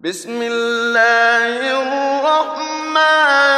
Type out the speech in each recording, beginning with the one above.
بسم الله الرحمن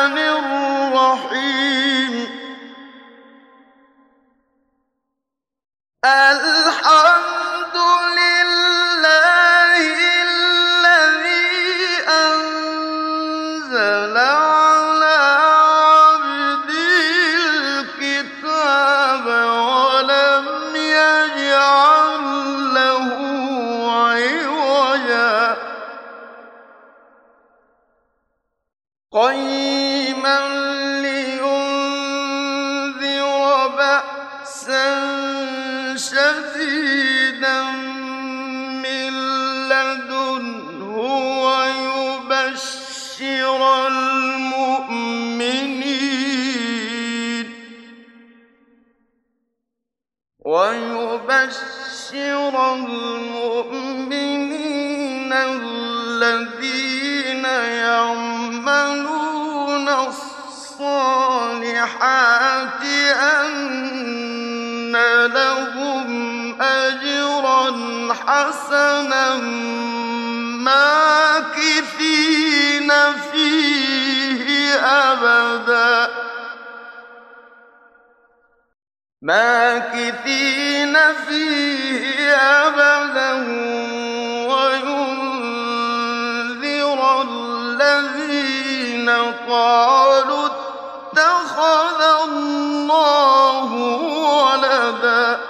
حسنا ماكثين فيه أبدا. ماكثين فيه أبدا وينذر الذين قالوا اتخذ الله ولدا.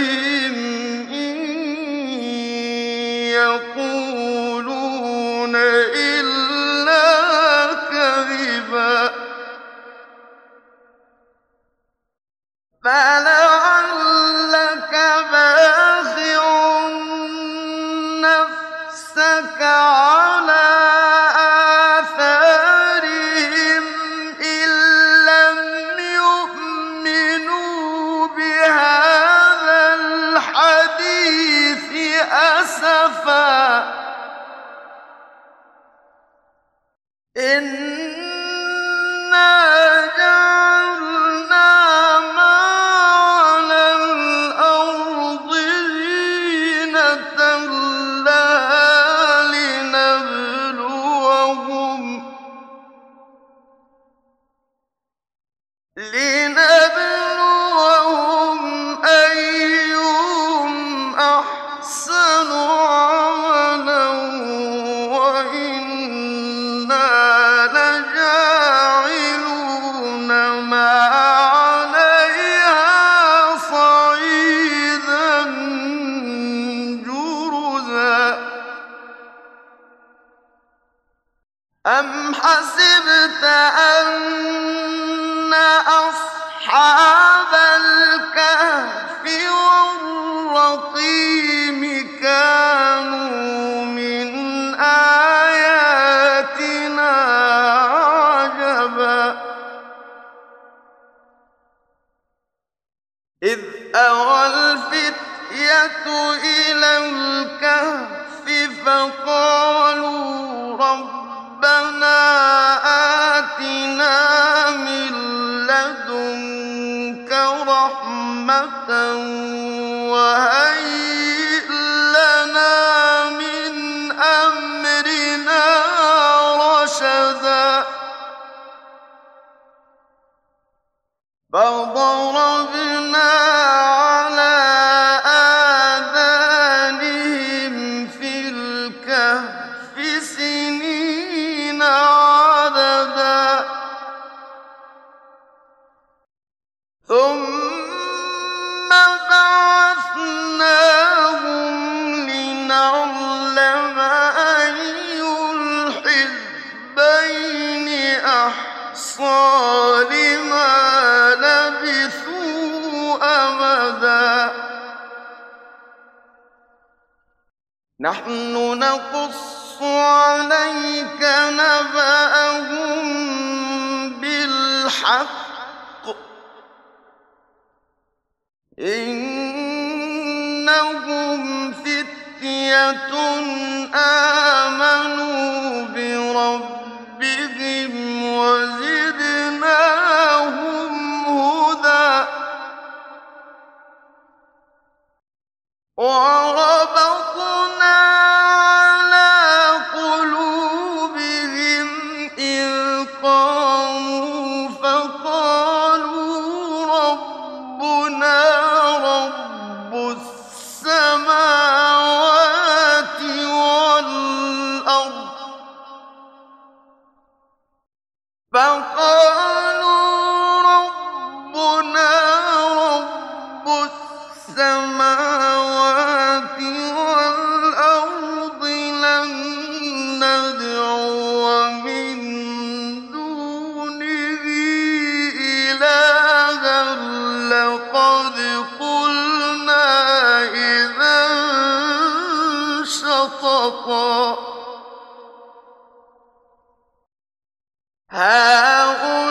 هؤلاء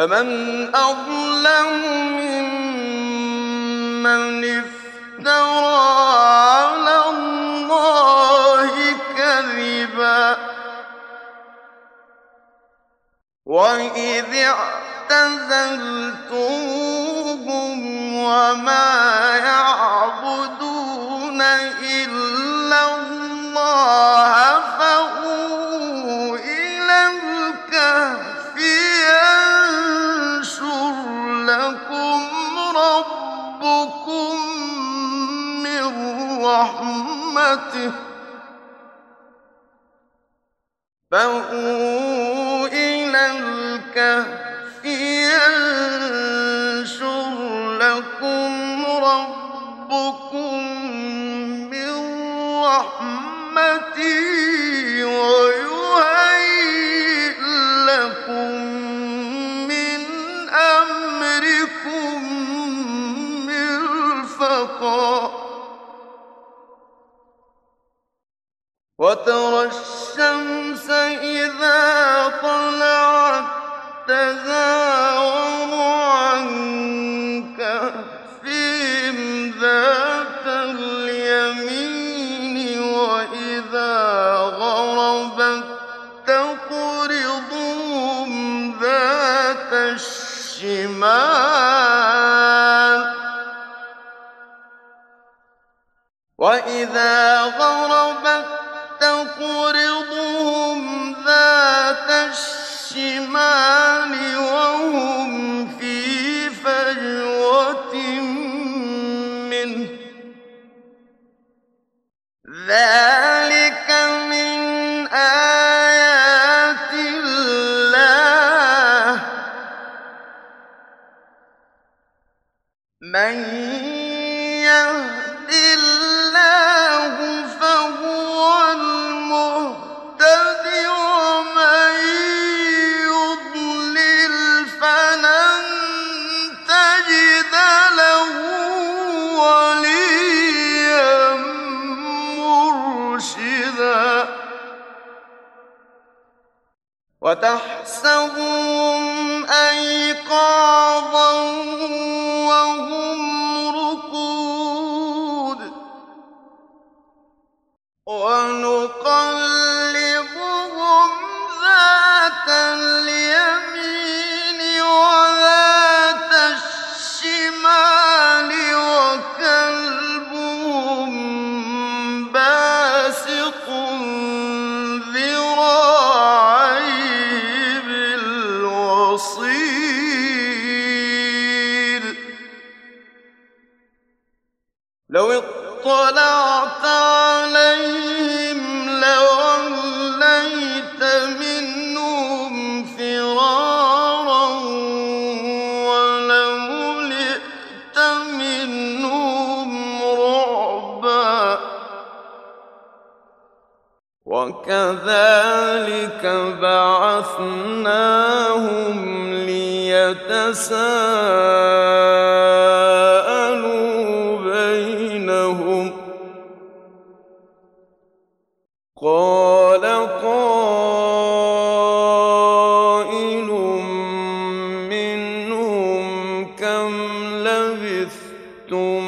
فمن أظلم ممن افترى على الله كذبا وإذ اعتزلتموهم وما يعلمون فأووا الكهف ينشر لكم ربكم من رحمته ويهيئ لكم من أمركم مرفقا وترى Non.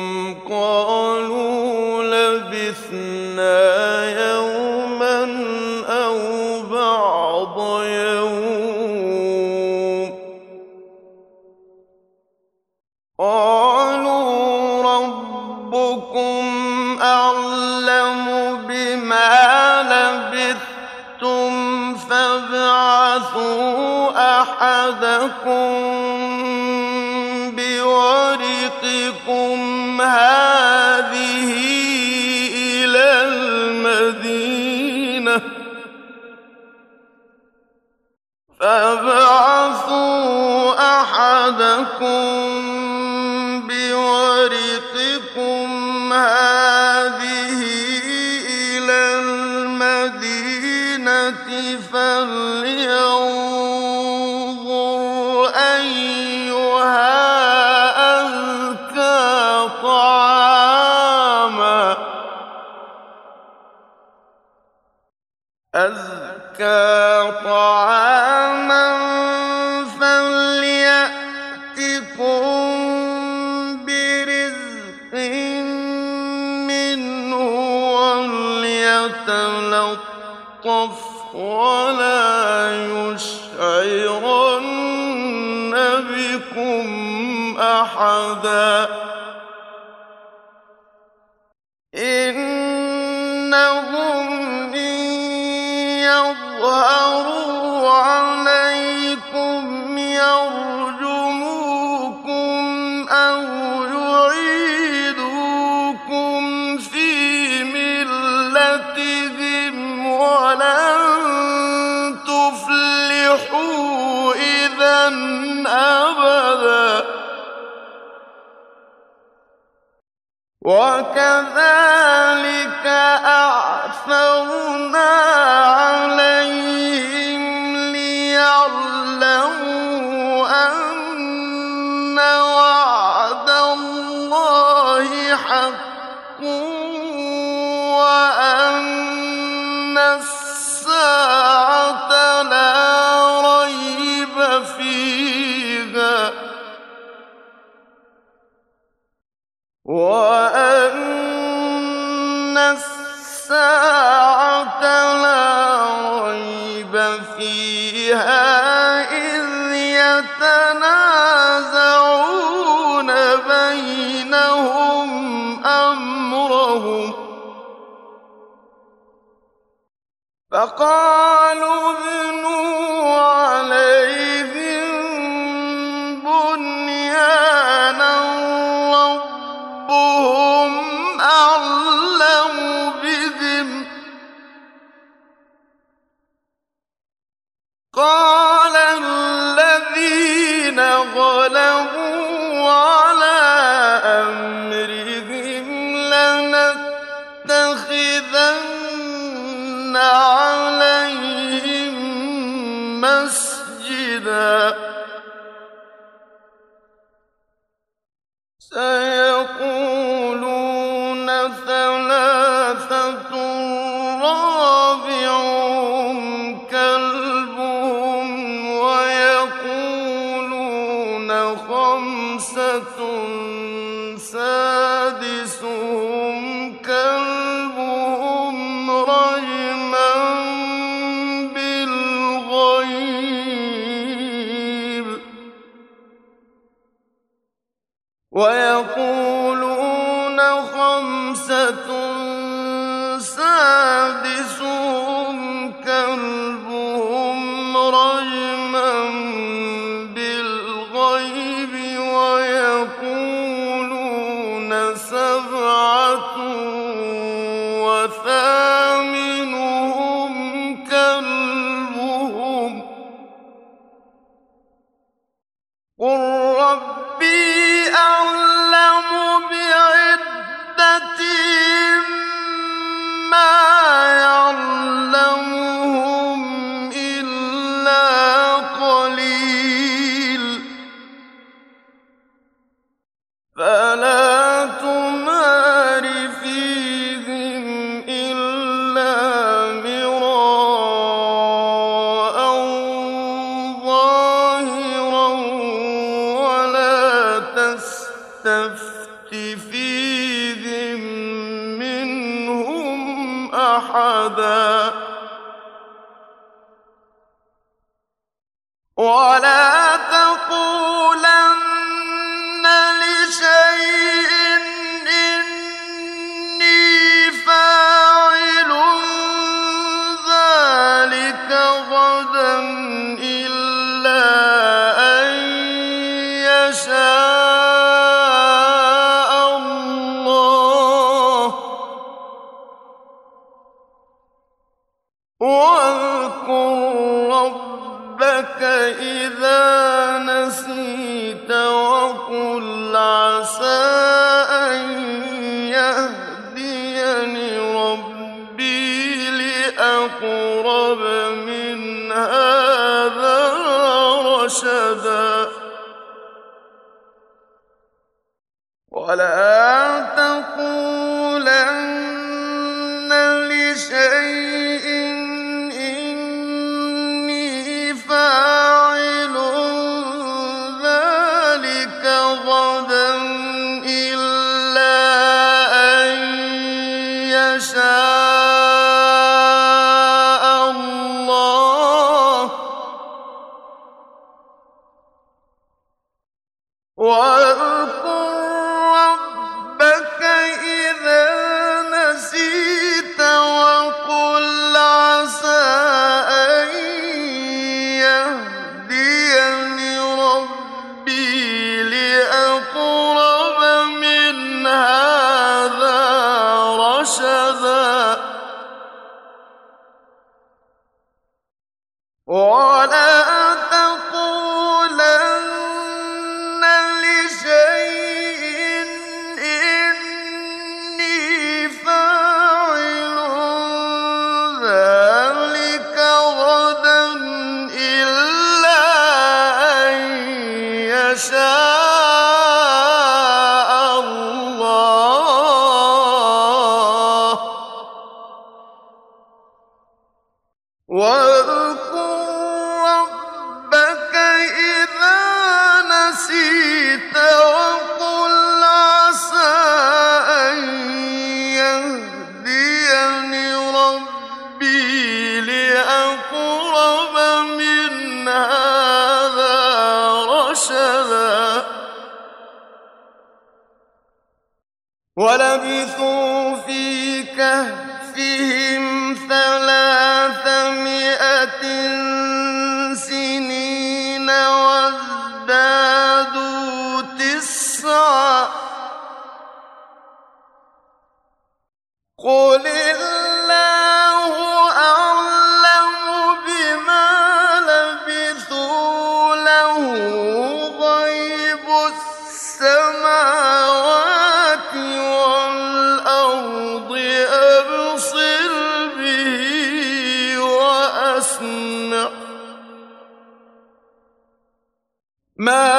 وكذلك أعثرنا كلبهم ما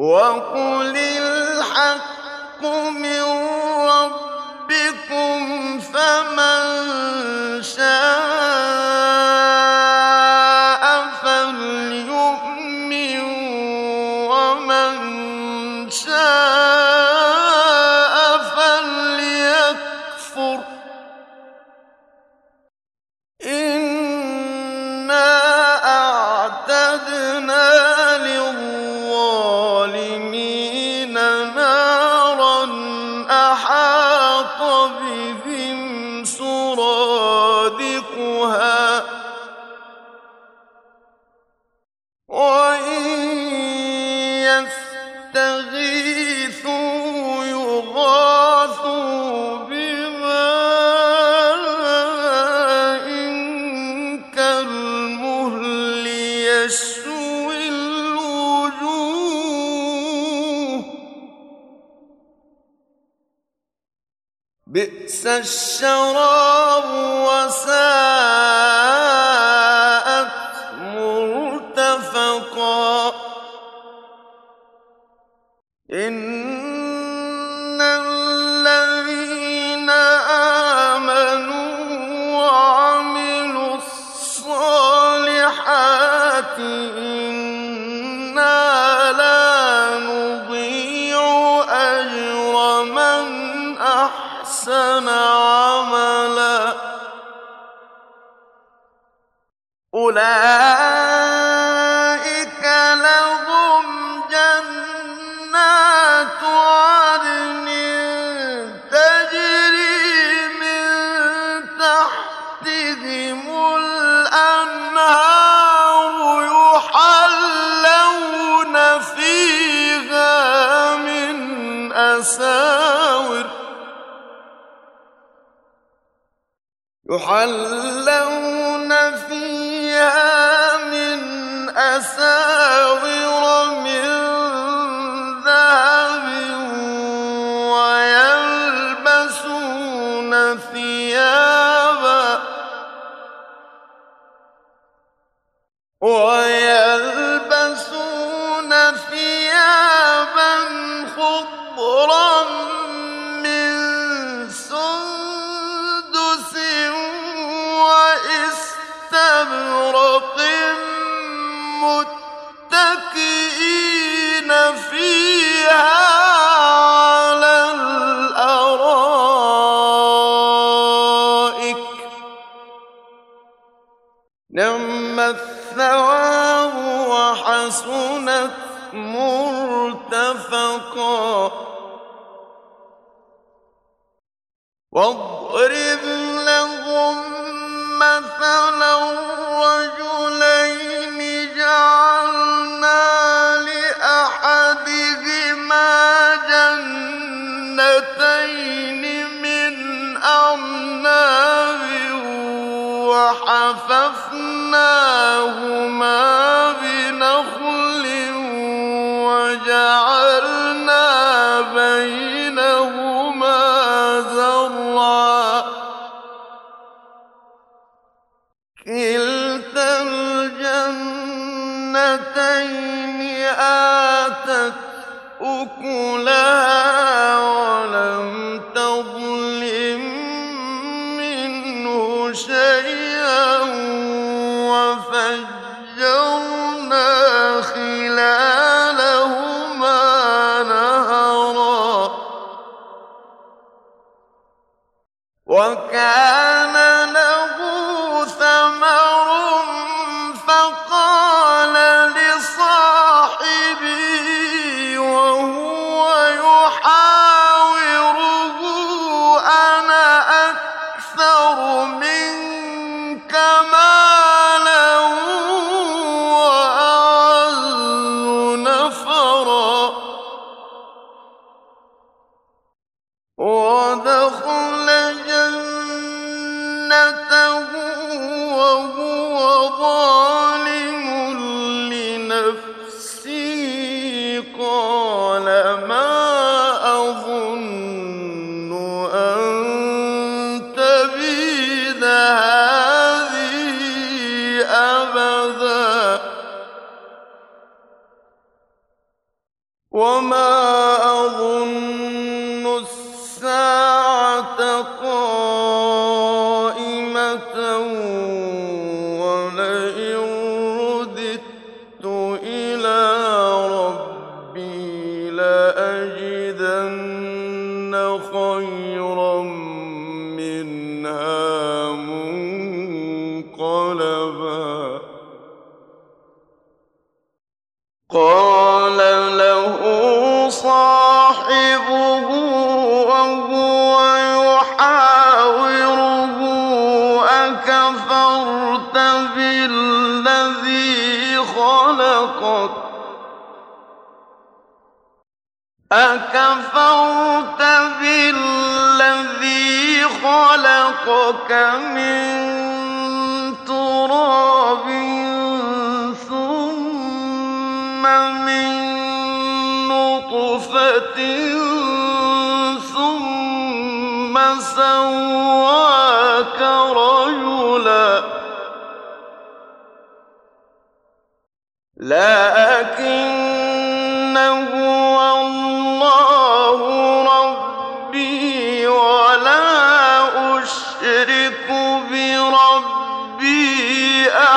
وقل الحق من ربكم الشراب وسائل أولئك لهم جنات عدن تجري من تحتهم الأنهار يحلون فيها من أساور يحلون فيها من أساس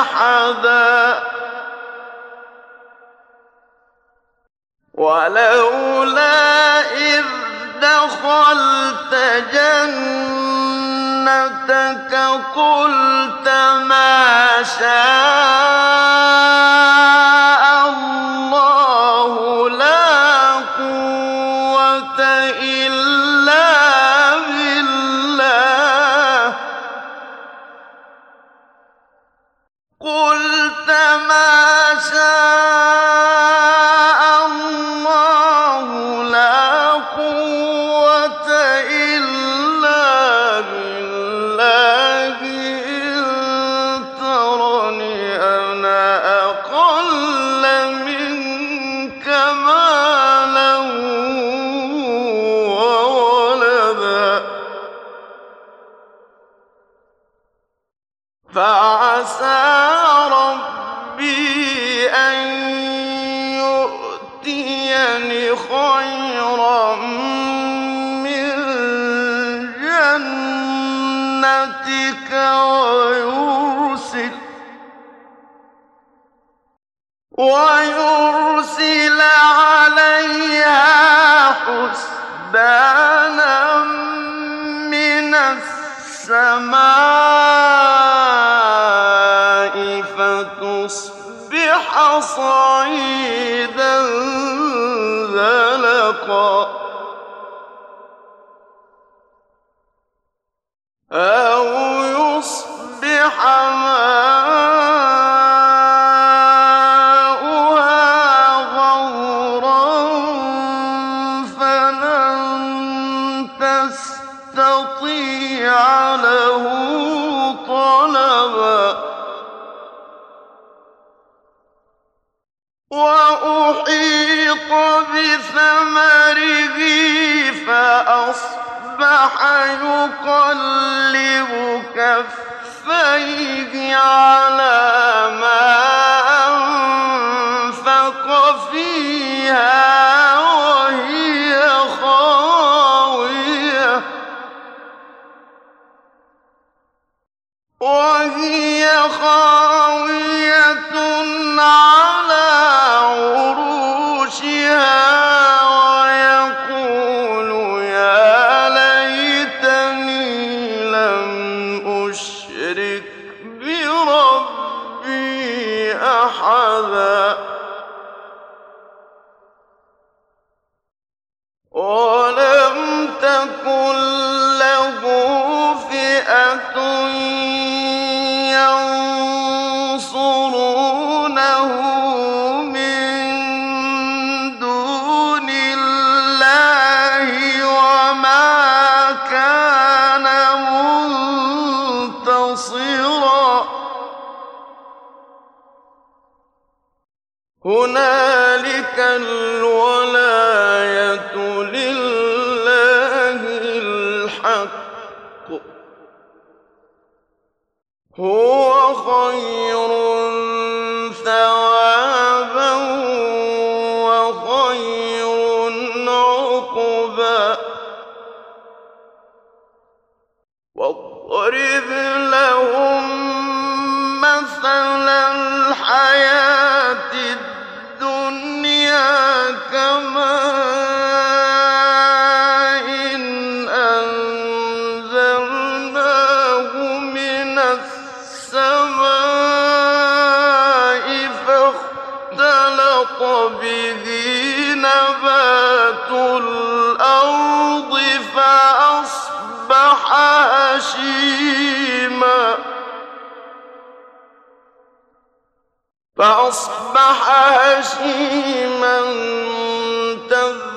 أحدا. ولولا إذ دخلت جنتك قلت ما شاء يقلب كفيه على ما الوالدين فأصبح هشيما. فأصبح هشيما تذكر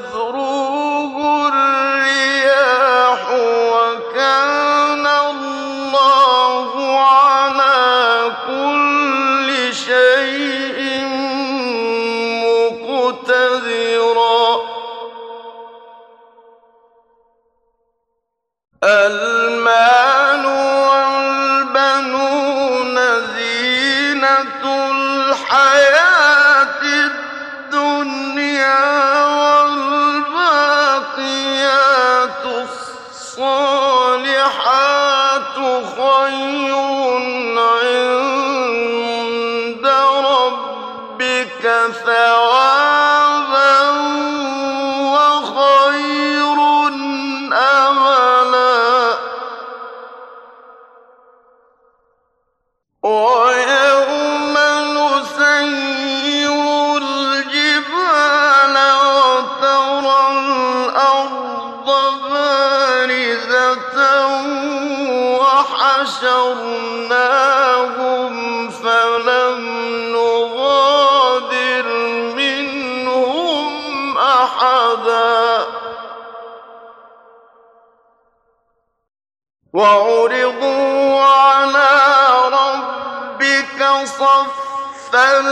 بل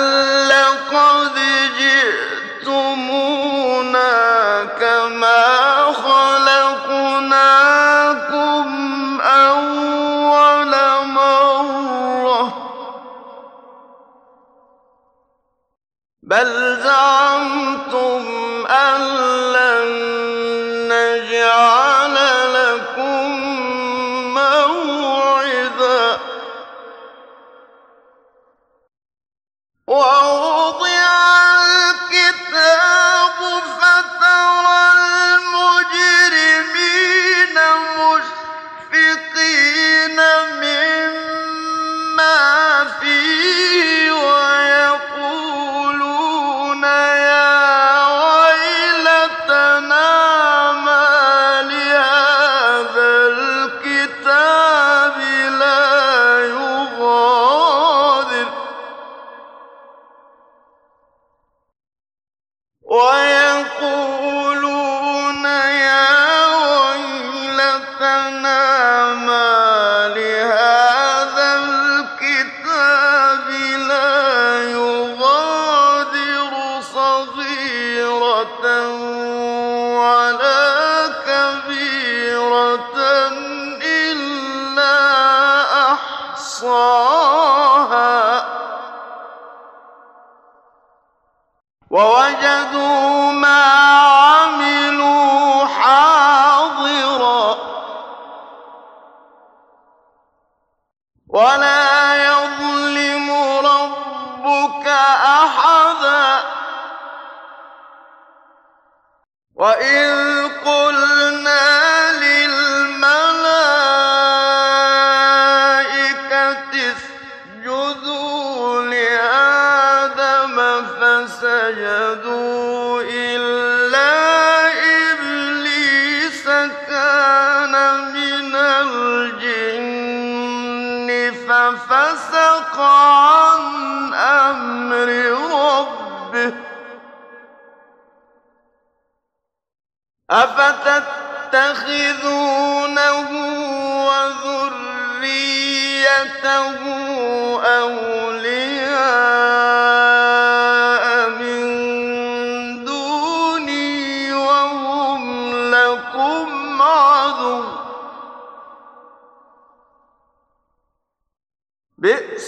لقد جئت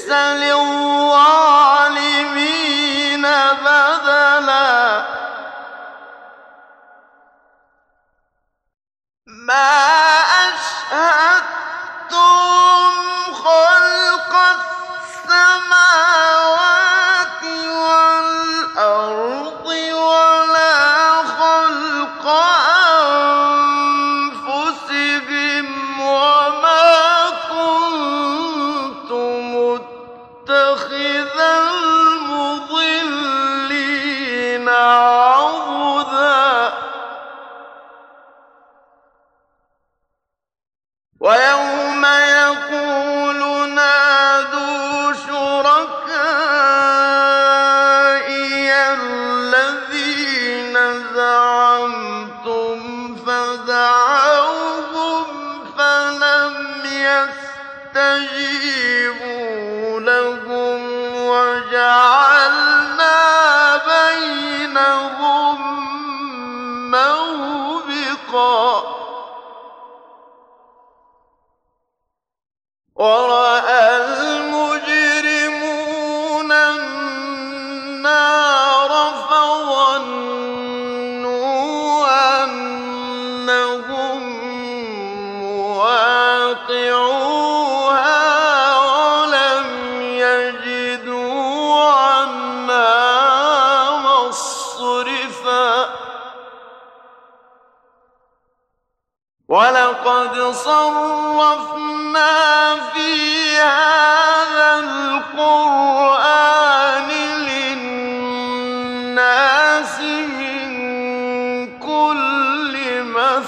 三零五五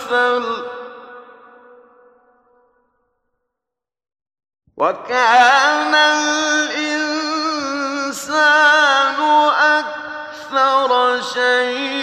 عسل وكان الإنسان أكثر شيء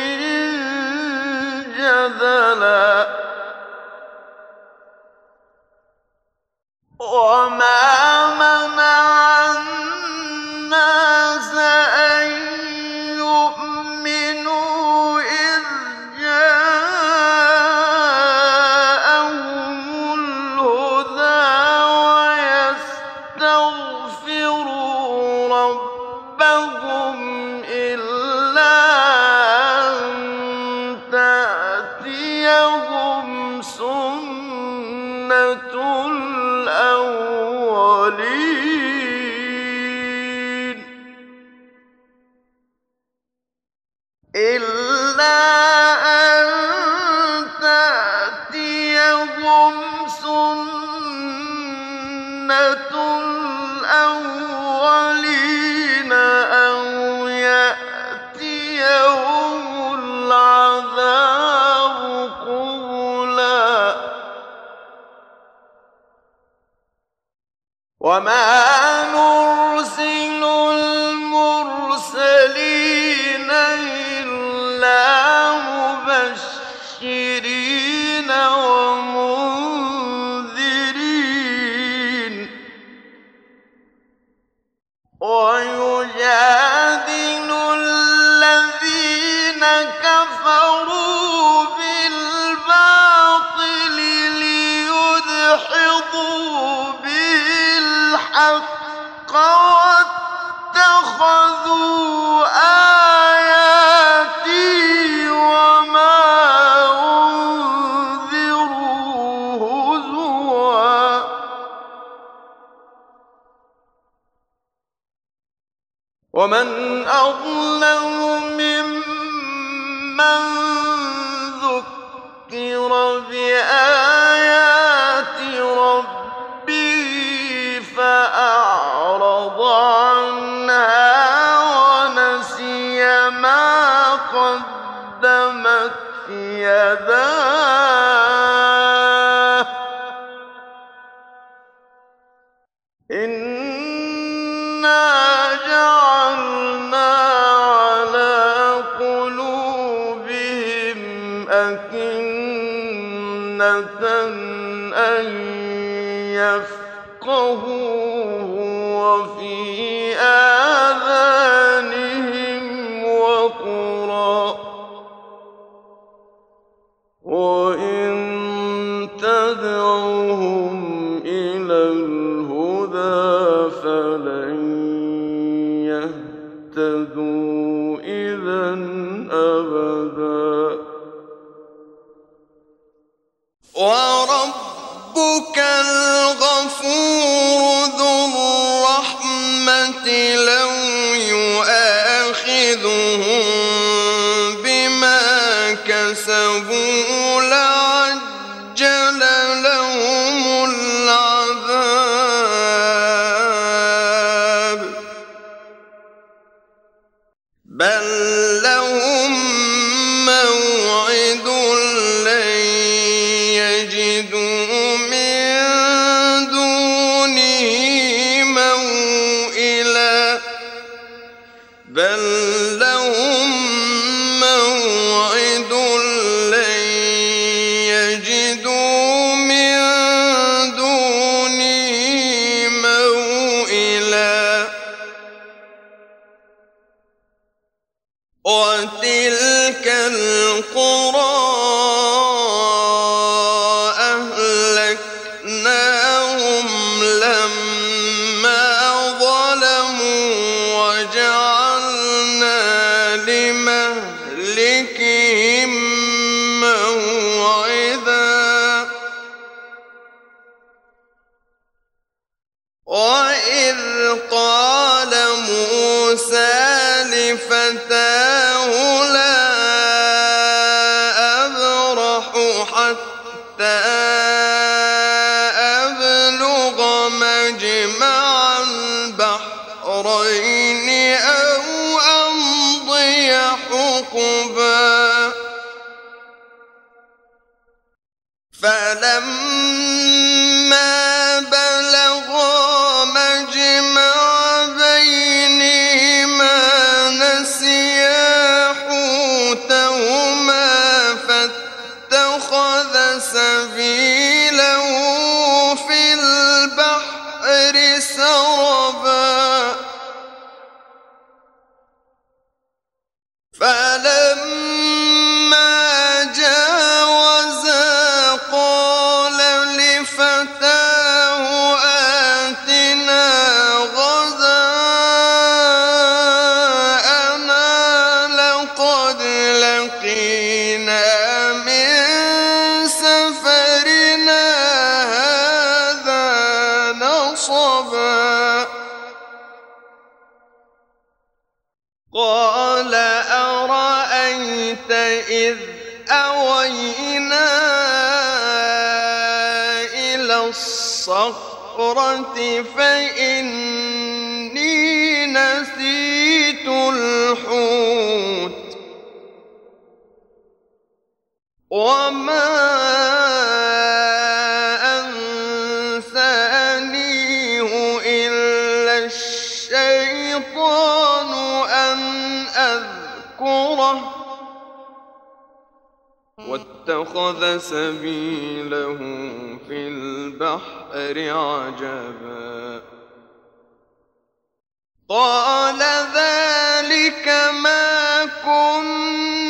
ومن أظلم ممن ذكر بآيات ربه فأعرض عنها ونسي ما قدمت يداه تلك القرى فإني نسيت الحوت. وما أنسانيه إلا الشيطان أن أذكره. واتخذ سبيله في البحر عجبا. قال ذلك ما كنت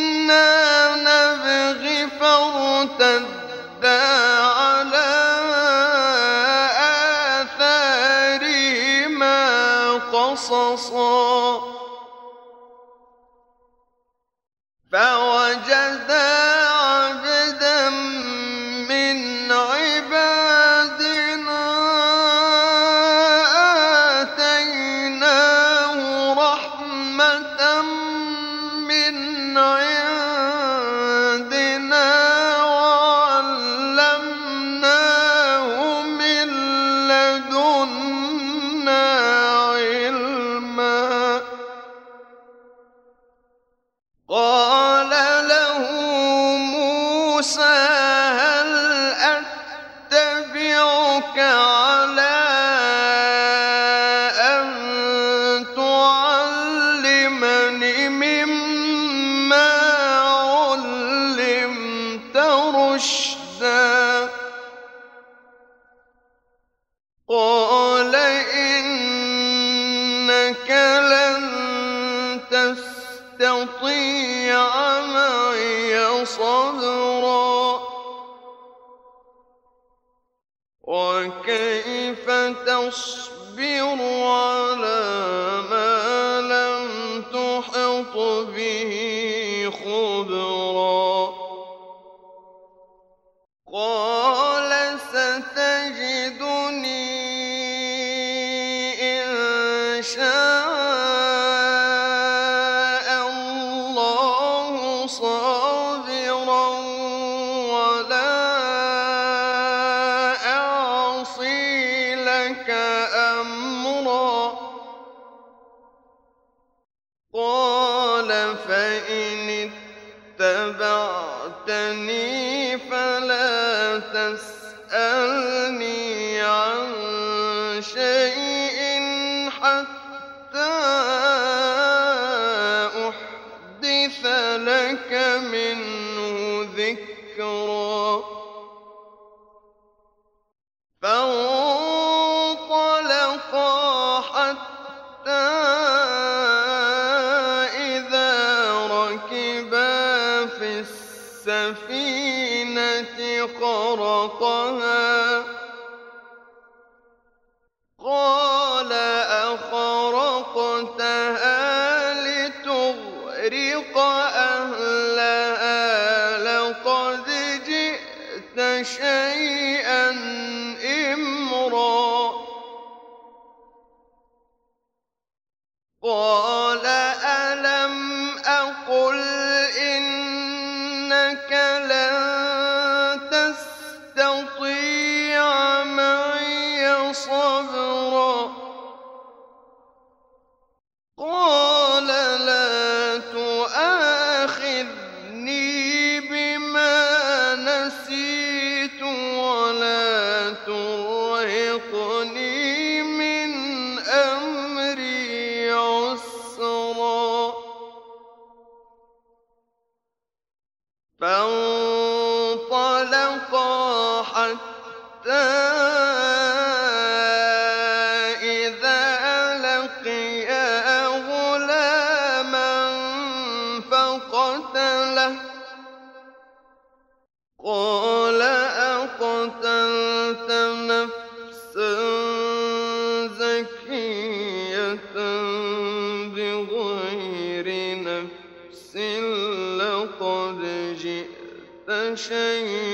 فَخَرَقَهَا شيء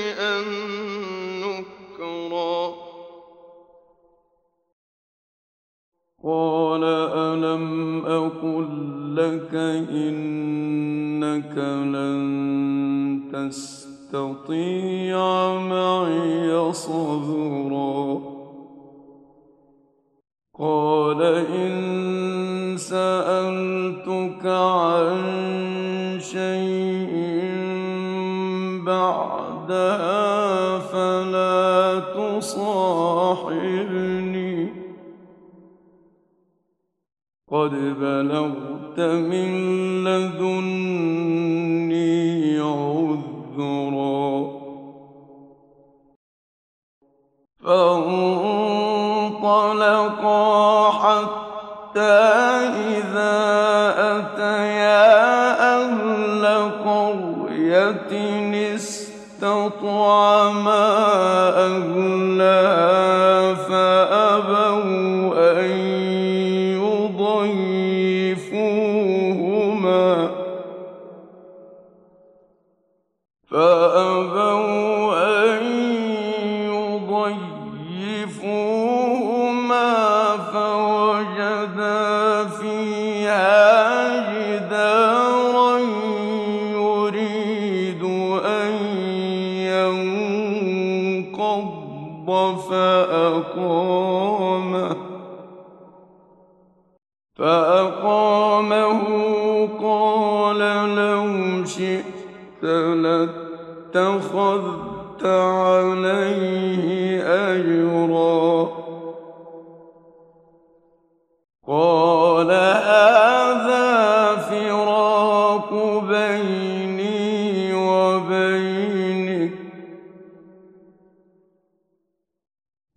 قال هذا فراق بيني وبينك.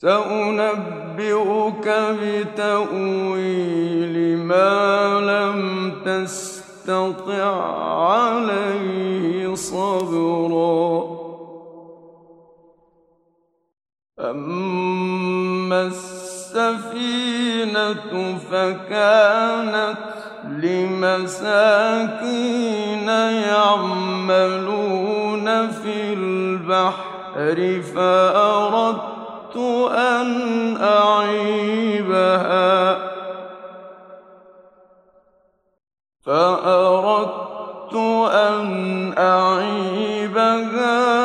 سأنبئك بتأويل ما لم تستطع عليه صبرا. المدينة فكانت لمساكين يعملون في البحر فأردت أن أعيبها. فأردت أن أعيبها.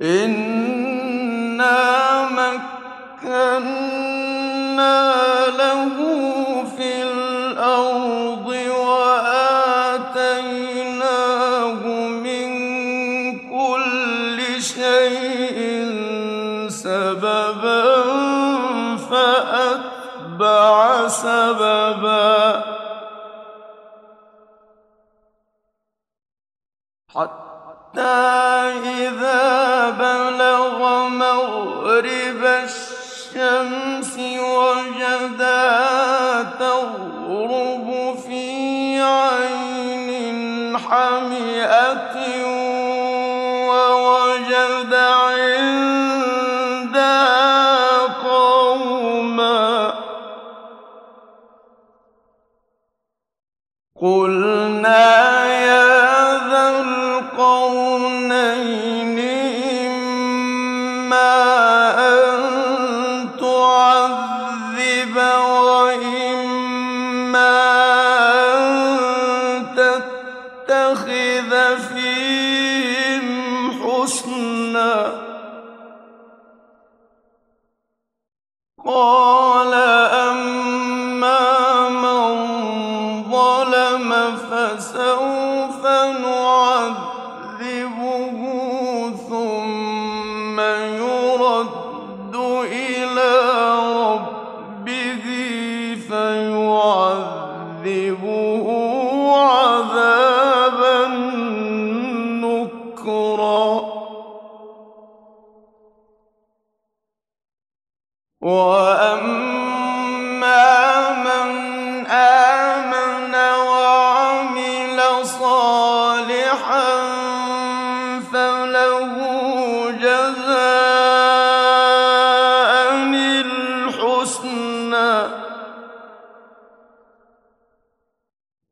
إنا مكنا له في الأرض وآتيناه من كل شيء سببا فأتبع سببا حتى حمئة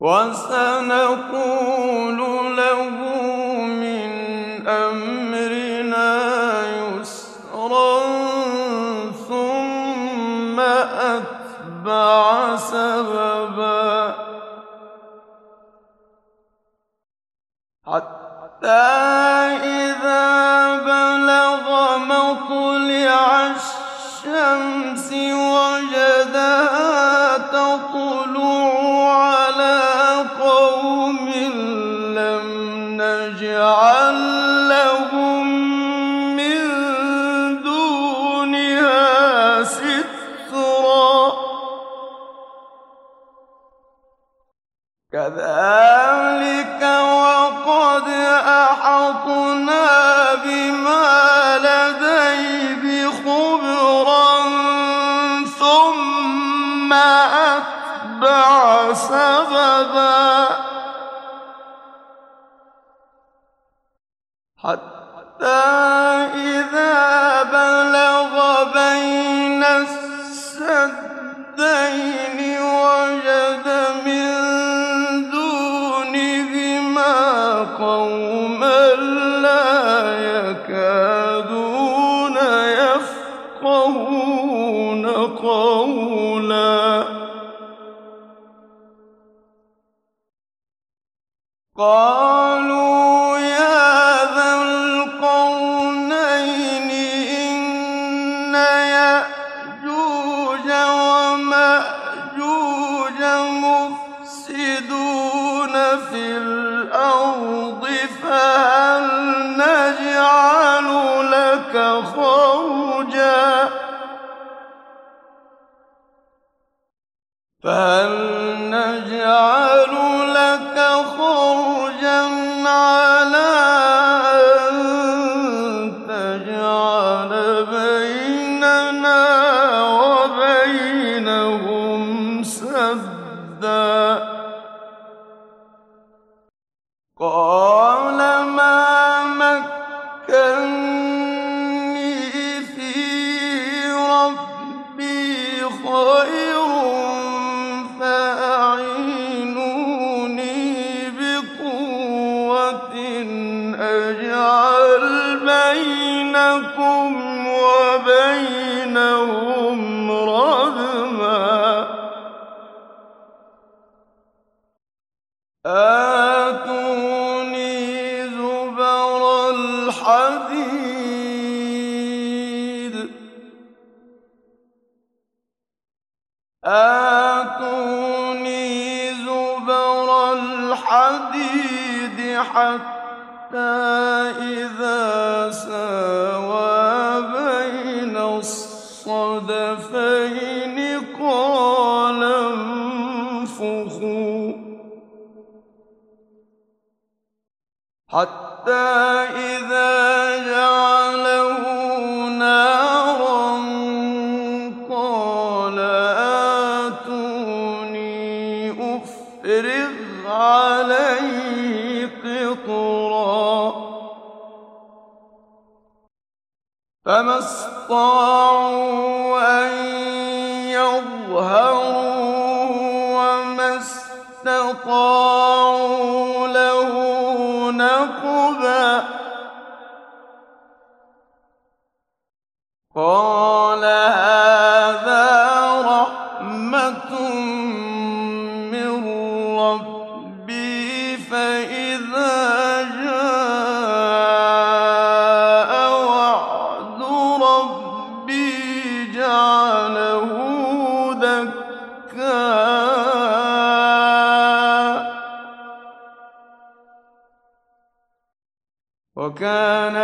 وسنقول له من أمرنا يسرا ثم أتبع سببا. حتى قوم حتى إذا ساوى بين الصدفين قال انفخوا. أن يظهروا وما استطاعوا وكان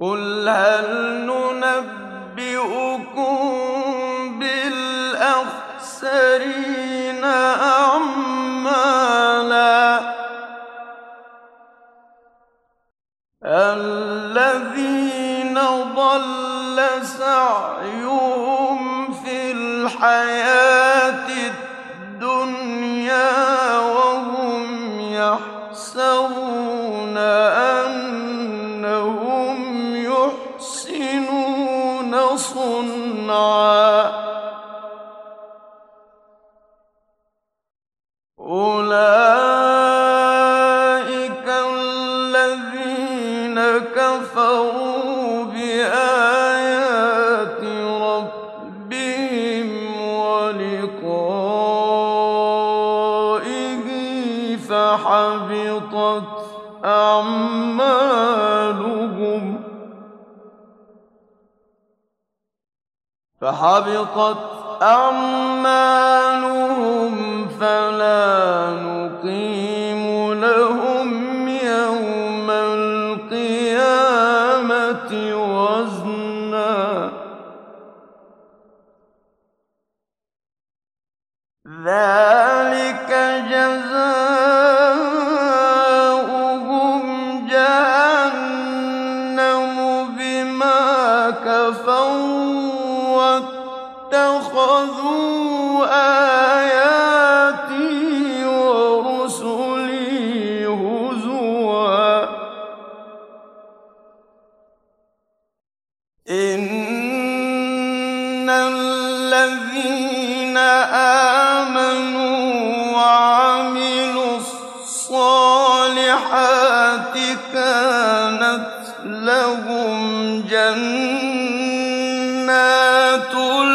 قل هل ننبئكم بالاخسرين اعمالا الذين ضل سعيهم في الحياة أَعْمَالُهُمْ فَلَا نُقِيمُ. جَنَّاتُ